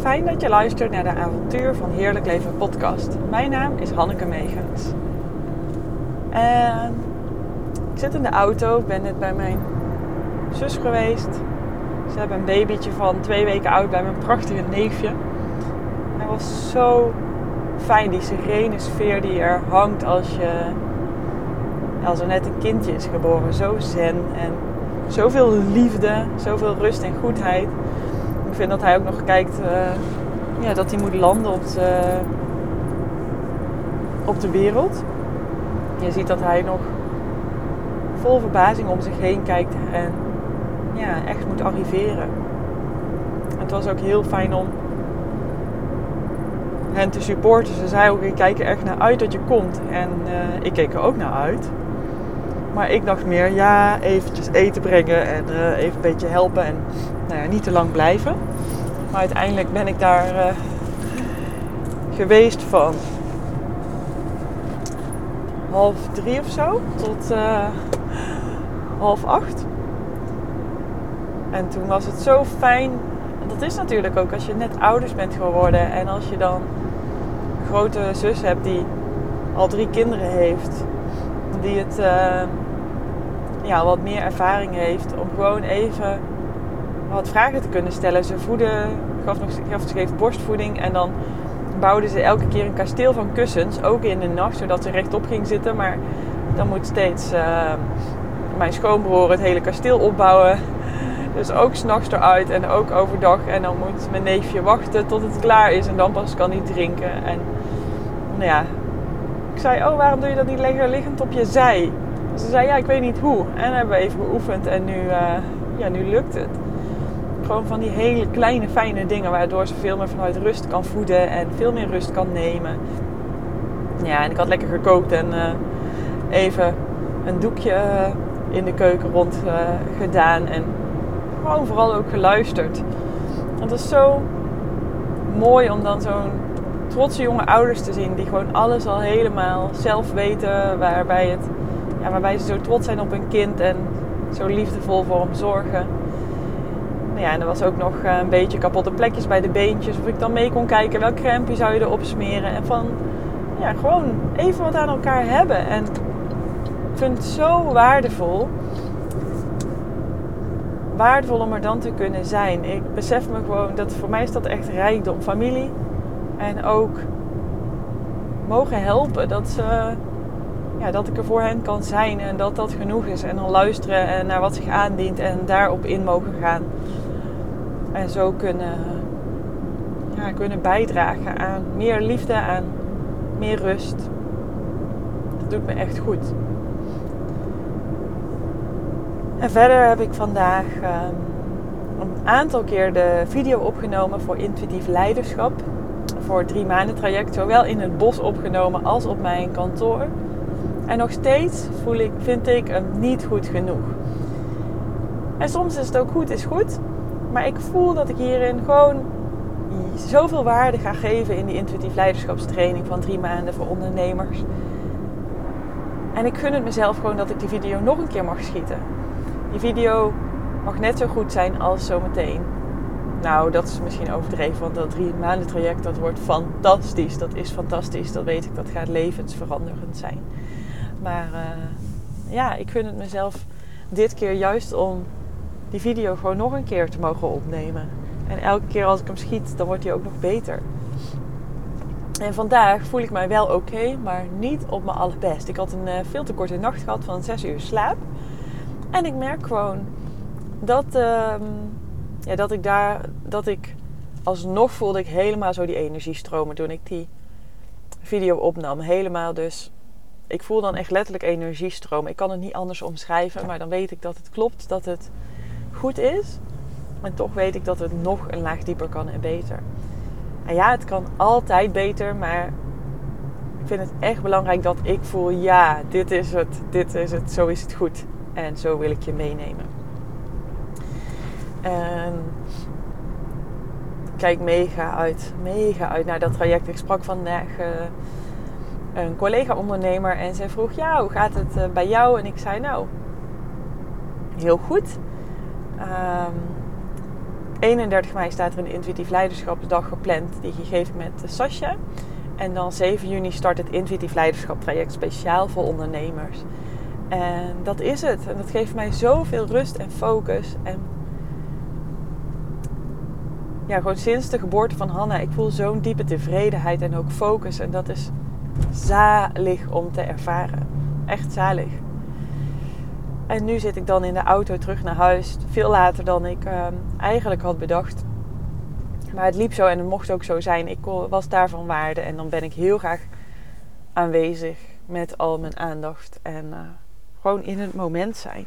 Fijn dat je luistert naar de Avontuur van Heerlijk Leven podcast. Mijn naam is Hanneke Meegens. En ik zit in de auto, ik ben net bij mijn zus geweest. Ze hebben een babytje van twee weken oud bij mijn prachtige neefje. Het was zo fijn, die serene sfeer die er hangt als je als er net een kindje is geboren. Zo zen en zoveel liefde, zoveel rust en goedheid. Vind dat hij ook nog kijkt uh, ja, dat hij moet landen op de, op de wereld. Je ziet dat hij nog vol verbazing om zich heen kijkt en ja, echt moet arriveren. Het was ook heel fijn om hen te supporten. Ze zei ook, ik kijk er echt naar uit dat je komt. En uh, ik keek er ook naar uit. Maar ik dacht meer, ja, eventjes eten brengen en uh, even een beetje helpen en nou ja, niet te lang blijven. Maar uiteindelijk ben ik daar uh, geweest van half drie of zo tot uh, half acht. En toen was het zo fijn. Dat is natuurlijk ook als je net ouders bent geworden en als je dan een grote zus hebt die al drie kinderen heeft, die het uh, ja, wat meer ervaring heeft om gewoon even wat vragen te kunnen stellen. Ze voeden, gaf, nog, gaf, ze geeft borstvoeding en dan bouwden ze elke keer een kasteel van kussens, ook in de nacht, zodat ze rechtop ging zitten. Maar dan moet steeds uh, mijn schoonbroer het hele kasteel opbouwen. Dus ook s'nachts eruit en ook overdag. En dan moet mijn neefje wachten tot het klaar is en dan pas kan hij drinken. En nou ja, zei, oh waarom doe je dat niet lekker liggend op je zij? Ze zei, ja ik weet niet hoe. En hebben we even geoefend en nu, uh, ja, nu lukt het. Gewoon van die hele kleine fijne dingen waardoor ze veel meer vanuit rust kan voeden en veel meer rust kan nemen. Ja, en ik had lekker gekookt en uh, even een doekje in de keuken rond gedaan. En gewoon vooral ook geluisterd. Want het is zo mooi om dan zo'n trotse jonge ouders te zien die gewoon alles al helemaal zelf weten. Waarbij, het, ja, waarbij ze zo trots zijn op hun kind en zo liefdevol voor hem zorgen. Nou ja, en er was ook nog een beetje kapotte plekjes bij de beentjes. Of ik dan mee kon kijken welk crème zou je erop smeren. En van ja, gewoon even wat aan elkaar hebben. En ik vind het zo waardevol waardevol om er dan te kunnen zijn. Ik besef me gewoon dat voor mij is dat echt rijkdom. Familie en ook mogen helpen. Dat, ze, ja, dat ik er voor hen kan zijn en dat dat genoeg is. En dan luisteren en naar wat zich aandient en daarop in mogen gaan. En zo kunnen, ja, kunnen bijdragen aan meer liefde, aan meer rust. Dat doet me echt goed. En verder heb ik vandaag um, een aantal keer de video opgenomen voor intuïtief leiderschap. Voor drie maanden traject, zowel in het bos opgenomen als op mijn kantoor. En nog steeds voel ik, vind ik hem niet goed genoeg. En soms is het ook goed, is goed. Maar ik voel dat ik hierin gewoon zoveel waarde ga geven in die intuïtief leiderschapstraining van drie maanden voor ondernemers. En ik gun het mezelf gewoon dat ik die video nog een keer mag schieten. Die video mag net zo goed zijn als zometeen. Nou, dat is misschien overdreven, want dat drie maanden traject, dat wordt fantastisch. Dat is fantastisch, dat weet ik, dat gaat levensveranderend zijn. Maar uh, ja, ik gun het mezelf dit keer juist om die video gewoon nog een keer te mogen opnemen. En elke keer als ik hem schiet, dan wordt hij ook nog beter. En vandaag voel ik mij wel oké, maar niet op mijn allerbest. Ik had een uh, veel te korte nacht gehad van 6 uur slaap. En ik merk gewoon dat, uh, ja, dat ik daar, dat ik alsnog voelde ik helemaal zo die energie stromen toen ik die video opnam. Helemaal dus. Ik voel dan echt letterlijk energie stromen. Ik kan het niet anders omschrijven, maar dan weet ik dat het klopt, dat het goed is. En toch weet ik dat het nog een laag dieper kan en beter. En ja, het kan altijd beter, maar ik vind het echt belangrijk dat ik voel: ja, dit is het, dit is het, zo is het goed. En zo wil ik je meenemen. En kijk mega uit, mega uit naar dat traject. Ik sprak vandaag uh, een collega-ondernemer en zij vroeg: Ja, hoe gaat het uh, bij jou? En ik zei: Nou, heel goed. Um, 31 mei staat er een intuïtief leiderschapsdag gepland die gegeven met Sascha. En dan 7 juni start het intuïtief leiderschap traject speciaal voor ondernemers. En dat is het. En dat geeft mij zoveel rust en focus. En ja, gewoon sinds de geboorte van Hanna, ik voel zo'n diepe tevredenheid en ook focus. En dat is zalig om te ervaren. Echt zalig. En nu zit ik dan in de auto terug naar huis. Veel later dan ik ehm, eigenlijk had bedacht. Maar het liep zo en het mocht ook zo zijn. Ik was daarvan waarde. En dan ben ik heel graag aanwezig met al mijn aandacht. En uh, gewoon in het moment zijn.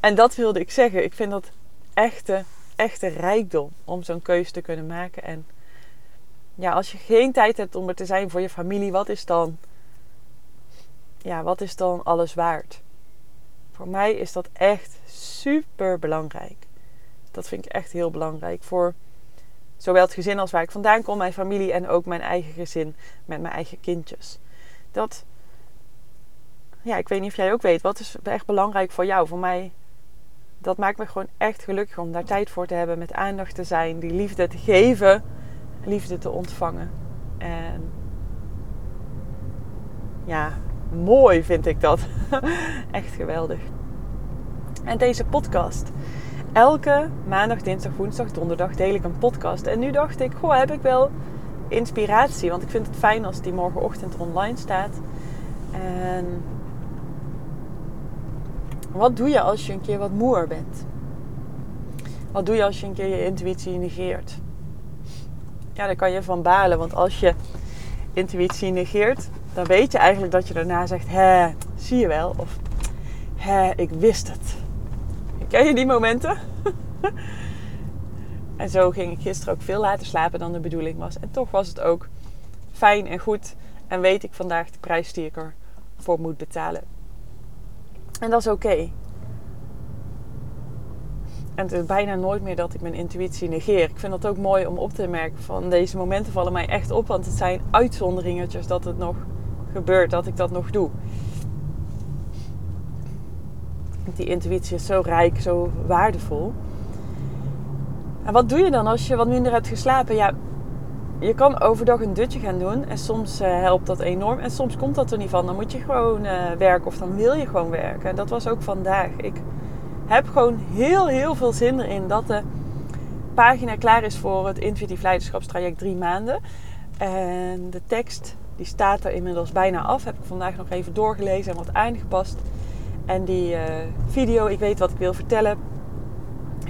En dat wilde ik zeggen. Ik vind dat echte, echte rijkdom om zo'n keuze te kunnen maken. En ja, als je geen tijd hebt om er te zijn voor je familie, wat is dan, ja, wat is dan alles waard? Voor mij is dat echt super belangrijk. Dat vind ik echt heel belangrijk voor zowel het gezin als waar ik vandaan kom, mijn familie en ook mijn eigen gezin met mijn eigen kindjes. Dat, ja, ik weet niet of jij ook weet, wat is echt belangrijk voor jou? Voor mij, dat maakt me gewoon echt gelukkig om daar tijd voor te hebben, met aandacht te zijn, die liefde te geven, liefde te ontvangen. En ja, mooi vind ik dat. echt geweldig. En deze podcast. Elke maandag, dinsdag, woensdag, donderdag deel ik een podcast. En nu dacht ik, goh, heb ik wel inspiratie? Want ik vind het fijn als die morgenochtend online staat. En wat doe je als je een keer wat moer bent? Wat doe je als je een keer je intuïtie negeert? Ja, daar kan je van balen. Want als je intuïtie negeert, dan weet je eigenlijk dat je daarna zegt: Hé, zie je wel? Of Hé, ik wist het. Ken je die momenten? en zo ging ik gisteren ook veel later slapen dan de bedoeling was. En toch was het ook fijn en goed. En weet ik vandaag de prijs die ik ervoor moet betalen. En dat is oké. En het is bijna nooit meer dat ik mijn intuïtie negeer. Ik vind dat ook mooi om op te merken. Van deze momenten vallen mij echt op. Want het zijn uitzonderingetjes dat het nog gebeurt. Dat ik dat nog doe. Die intuïtie is zo rijk, zo waardevol. En wat doe je dan als je wat minder hebt geslapen? Ja, je kan overdag een dutje gaan doen. En soms uh, helpt dat enorm. En soms komt dat er niet van. Dan moet je gewoon uh, werken of dan wil je gewoon werken. En dat was ook vandaag. Ik heb gewoon heel, heel veel zin erin dat de pagina klaar is voor het intuïtief leiderschapstraject drie maanden. En de tekst die staat er inmiddels bijna af. Heb ik vandaag nog even doorgelezen en wat aangepast. En die uh, video, ik weet wat ik wil vertellen,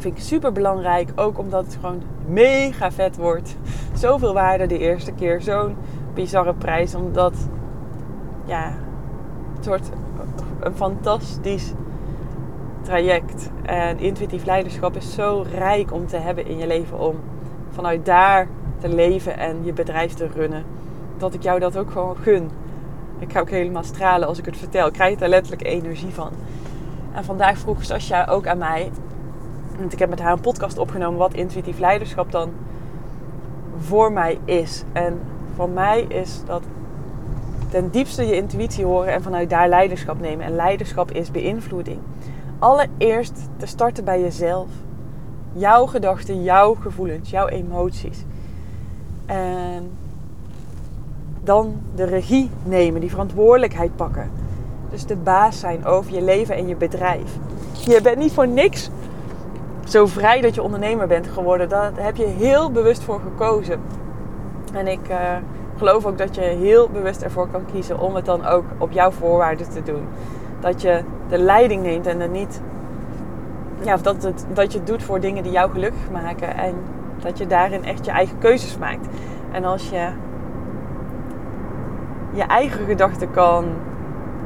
vind ik super belangrijk. Ook omdat het gewoon mega vet wordt. Zoveel waarde de eerste keer. Zo'n bizarre prijs. Omdat, ja, het wordt een fantastisch traject. En intuïtief leiderschap is zo rijk om te hebben in je leven. Om vanuit daar te leven en je bedrijf te runnen. Dat ik jou dat ook gewoon gun. Ik ga ook helemaal stralen als ik het vertel. Ik krijg er letterlijk energie van. En vandaag vroeg Sascha ook aan mij. Want ik heb met haar een podcast opgenomen wat intuïtief leiderschap dan voor mij is. En voor mij is dat ten diepste je intuïtie horen en vanuit daar leiderschap nemen. En leiderschap is beïnvloeding. Allereerst te starten bij jezelf. Jouw gedachten, jouw gevoelens, jouw emoties. En dan de regie nemen, die verantwoordelijkheid pakken. Dus de baas zijn over je leven en je bedrijf. Je bent niet voor niks zo vrij dat je ondernemer bent geworden. Daar heb je heel bewust voor gekozen. En ik uh, geloof ook dat je heel bewust ervoor kan kiezen om het dan ook op jouw voorwaarden te doen. Dat je de leiding neemt en dan niet. Ja, of dat, het, dat je het doet voor dingen die jou gelukkig maken. En dat je daarin echt je eigen keuzes maakt. En als je je eigen gedachten kan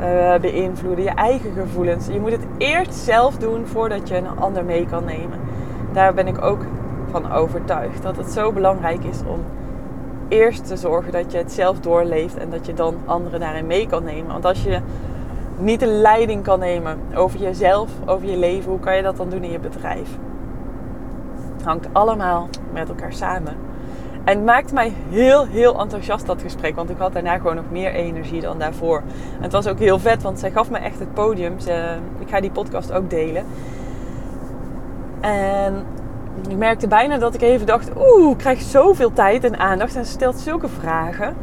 uh, beïnvloeden, je eigen gevoelens. Je moet het eerst zelf doen voordat je een ander mee kan nemen. Daar ben ik ook van overtuigd dat het zo belangrijk is om eerst te zorgen dat je het zelf doorleeft en dat je dan anderen daarin mee kan nemen. Want als je niet de leiding kan nemen over jezelf, over je leven, hoe kan je dat dan doen in je bedrijf? Het hangt allemaal met elkaar samen. En het maakte mij heel, heel enthousiast dat gesprek. Want ik had daarna gewoon nog meer energie dan daarvoor. En het was ook heel vet, want zij gaf me echt het podium. Ze, ik ga die podcast ook delen. En ik merkte bijna dat ik even dacht, oeh, ik krijg zoveel tijd en aandacht en ze stelt zulke vragen.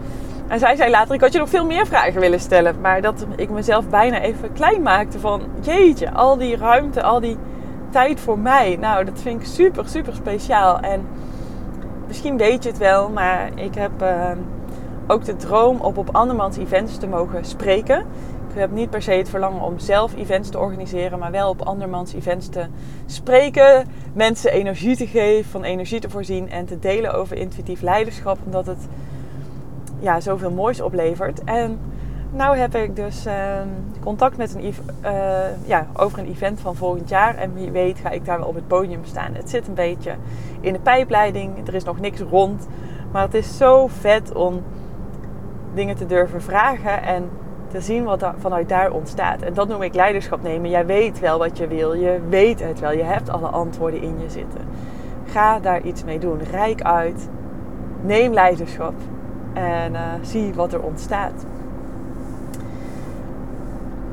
En zij zei later, ik had je nog veel meer vragen willen stellen. Maar dat ik mezelf bijna even klein maakte van, jeetje, al die ruimte, al die tijd voor mij. Nou, dat vind ik super, super speciaal. En misschien weet je het wel, maar ik heb uh, ook de droom op op andermans events te mogen spreken. Ik heb niet per se het verlangen om zelf events te organiseren, maar wel op andermans events te spreken. Mensen energie te geven, van energie te voorzien en te delen over intuïtief leiderschap. Omdat het ja, zoveel moois oplevert. En nou heb ik dus uh, contact met een, uh, ja, over een event van volgend jaar. En wie weet ga ik daar wel op het podium staan. Het zit een beetje in de pijpleiding. Er is nog niks rond. Maar het is zo vet om dingen te durven vragen en te zien wat er vanuit daar ontstaat. En dat noem ik leiderschap nemen. Jij weet wel wat je wil. Je weet het wel. Je hebt alle antwoorden in je zitten. Ga daar iets mee doen. Rijk uit. Neem leiderschap. En uh, zie wat er ontstaat.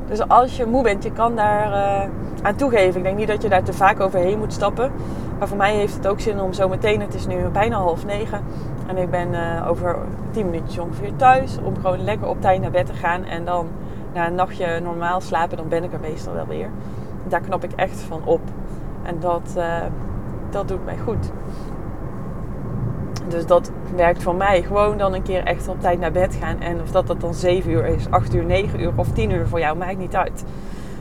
Dus als je moe bent, je kan daar uh, aan toegeven. Ik denk niet dat je daar te vaak overheen moet stappen. Maar voor mij heeft het ook zin om zo meteen, het is nu bijna half negen. En ik ben uh, over tien minuutjes ongeveer thuis. Om gewoon lekker op tijd naar bed te gaan. En dan na een nachtje normaal slapen, dan ben ik er meestal wel weer. Daar knap ik echt van op. En dat, uh, dat doet mij goed. Dus dat werkt voor mij. Gewoon dan een keer echt op tijd naar bed gaan. En of dat, dat dan 7 uur is, 8 uur, 9 uur of 10 uur voor jou, maakt niet uit.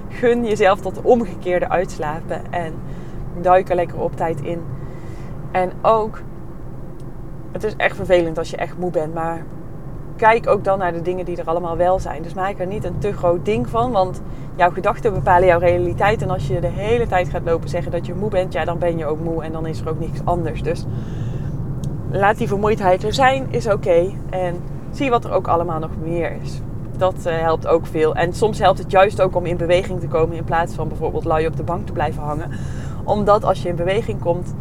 Gun jezelf tot omgekeerde uitslapen. En duik er lekker op tijd in. En ook, het is echt vervelend als je echt moe bent. Maar kijk ook dan naar de dingen die er allemaal wel zijn. Dus maak er niet een te groot ding van. Want jouw gedachten bepalen jouw realiteit. En als je de hele tijd gaat lopen zeggen dat je moe bent, ja, dan ben je ook moe. En dan is er ook niks anders. Dus laat die vermoeidheid er zijn, is oké. En zie wat er ook allemaal nog meer is. Dat uh, helpt ook veel. En soms helpt het juist ook om in beweging te komen in plaats van bijvoorbeeld lui op de bank te blijven hangen. Omdat als je in beweging komt,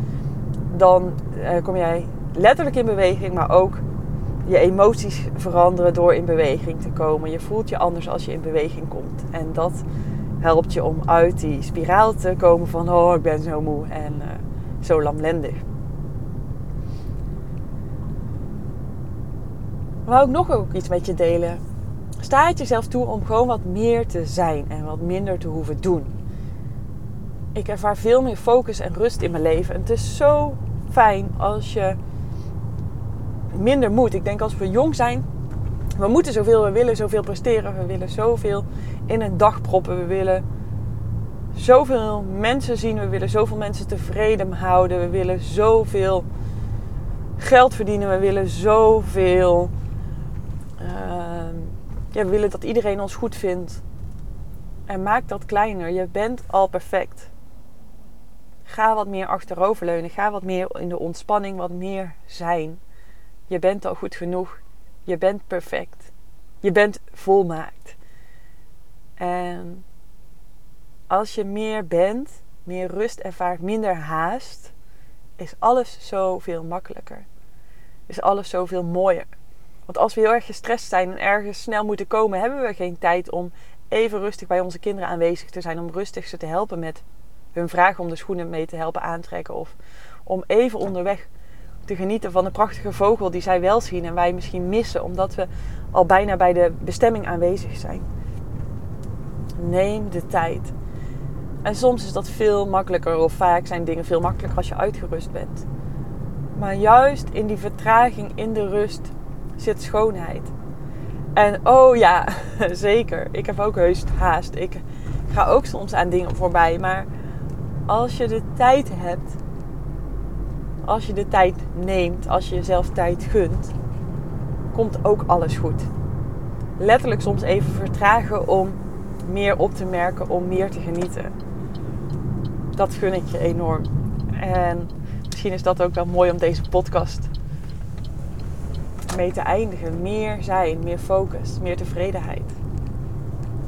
dan uh, kom jij letterlijk in beweging, maar ook je emoties veranderen door in beweging te komen. Je voelt je anders als je in beweging komt. En dat helpt je om uit die spiraal te komen van oh, ik ben zo moe en uh, zo lamlendig. Wou ik nog ook iets met je delen. Sta het jezelf toe om gewoon wat meer te zijn en wat minder te hoeven doen. Ik ervaar veel meer focus en rust in mijn leven. En het is zo fijn als je minder moet. Ik denk als we jong zijn, we moeten zoveel, we willen zoveel presteren, we willen zoveel in een dag proppen, we willen zoveel mensen zien, we willen zoveel mensen tevreden houden, we willen zoveel geld verdienen, we willen zoveel ja, we willen dat iedereen ons goed vindt. En maak dat kleiner. Je bent al perfect. Ga wat meer achteroverleunen. Ga wat meer in de ontspanning, wat meer zijn. Je bent al goed genoeg. Je bent perfect. Je bent volmaakt. En als je meer bent, meer rust ervaart, minder haast, is alles zoveel makkelijker. Is alles zoveel mooier. Want als we heel erg gestrest zijn en ergens snel moeten komen, hebben we geen tijd om even rustig bij onze kinderen aanwezig te zijn. Om rustig ze te helpen met hun vragen om de schoenen mee te helpen aantrekken. Of om even onderweg te genieten van de prachtige vogel die zij wel zien en wij misschien missen omdat we al bijna bij de bestemming aanwezig zijn. Neem de tijd. En soms is dat veel makkelijker, of vaak zijn dingen veel makkelijker als je uitgerust bent. Maar juist in die vertraging, in de rust, zit schoonheid. En oh ja, zeker. Ik heb ook heus haast. Ik ga ook soms aan dingen voorbij. Maar als je de tijd hebt, als je de tijd neemt, als je jezelf tijd gunt, komt ook alles goed. Letterlijk soms even vertragen om meer op te merken, om meer te genieten. Dat gun ik je enorm. En misschien is dat ook wel mooi om deze podcast mee te eindigen. Meer zijn, meer focus, meer tevredenheid.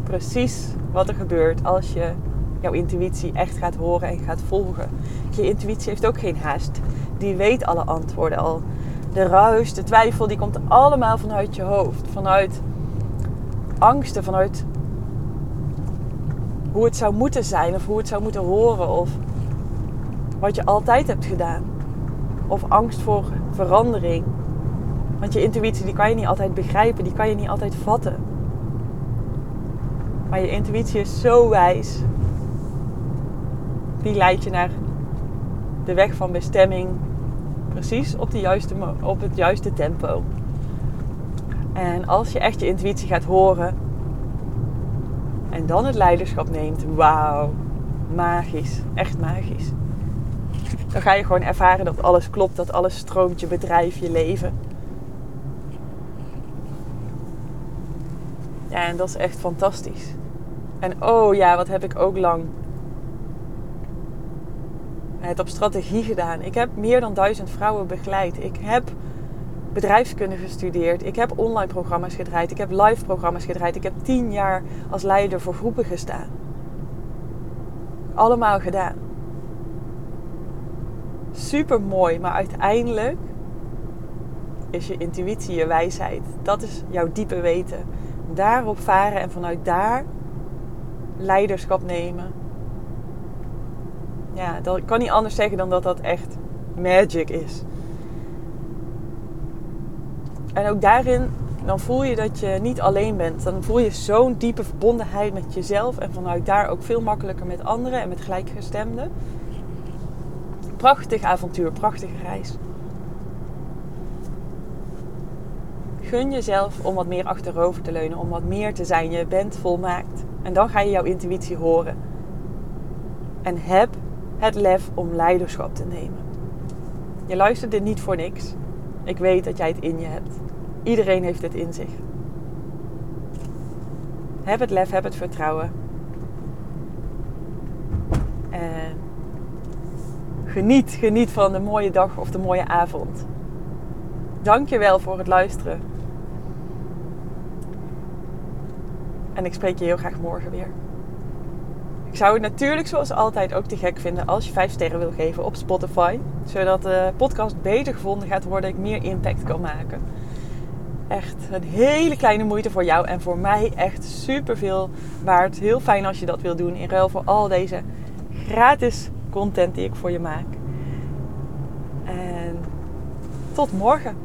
Precies wat er gebeurt als je jouw intuïtie echt gaat horen en gaat volgen. Je intuïtie heeft ook geen haast. Die weet alle antwoorden al. De ruis, de twijfel, die komt allemaal vanuit je hoofd. Vanuit angsten, vanuit hoe het zou moeten zijn of hoe het zou moeten horen. Of wat je altijd hebt gedaan. Of angst voor verandering. Want je intuïtie die kan je niet altijd begrijpen, die kan je niet altijd vatten. Maar je intuïtie is zo wijs. Die leidt je naar de weg van bestemming. Precies op, de juiste, op het juiste tempo. En als je echt je intuïtie gaat horen en dan het leiderschap neemt, wauw, magisch, echt magisch. Dan ga je gewoon ervaren dat alles klopt, dat alles stroomt, je bedrijf, je leven. En dat is echt fantastisch. En oh ja, wat heb ik ook lang het op strategie gedaan. Ik heb meer dan duizend vrouwen begeleid. Ik heb bedrijfskunde gestudeerd. Ik heb online programma's gedraaid. Ik heb live programma's gedraaid. Ik heb tien jaar als leider voor groepen gestaan. Allemaal gedaan. Super mooi, maar uiteindelijk is je intuïtie je wijsheid. Dat is jouw diepe weten. Daarop varen en vanuit daar leiderschap nemen. Ja, dat, ik kan niet anders zeggen dan dat dat echt magic is. En ook daarin, dan voel je dat je niet alleen bent. Dan voel je zo'n diepe verbondenheid met jezelf. En vanuit daar ook veel makkelijker met anderen en met gelijkgestemden. Prachtig avontuur, prachtige reis. Gun jezelf om wat meer achterover te leunen, om wat meer te zijn. Je bent volmaakt. En dan ga je jouw intuïtie horen. En heb het lef om leiderschap te nemen. Je luistert dit niet voor niks. Ik weet dat jij het in je hebt. Iedereen heeft het in zich. Heb het lef, heb het vertrouwen. En geniet, geniet van de mooie dag of de mooie avond. Dank je wel voor het luisteren. En ik spreek je heel graag morgen weer. Ik zou het natuurlijk zoals altijd ook te gek vinden als je 5 sterren wil geven op Spotify. Zodat de podcast beter gevonden gaat worden, ik meer impact kan maken. Echt een hele kleine moeite voor jou en voor mij echt super veel waard. Heel fijn als je dat wil doen in ruil voor al deze gratis content die ik voor je maak. En tot morgen.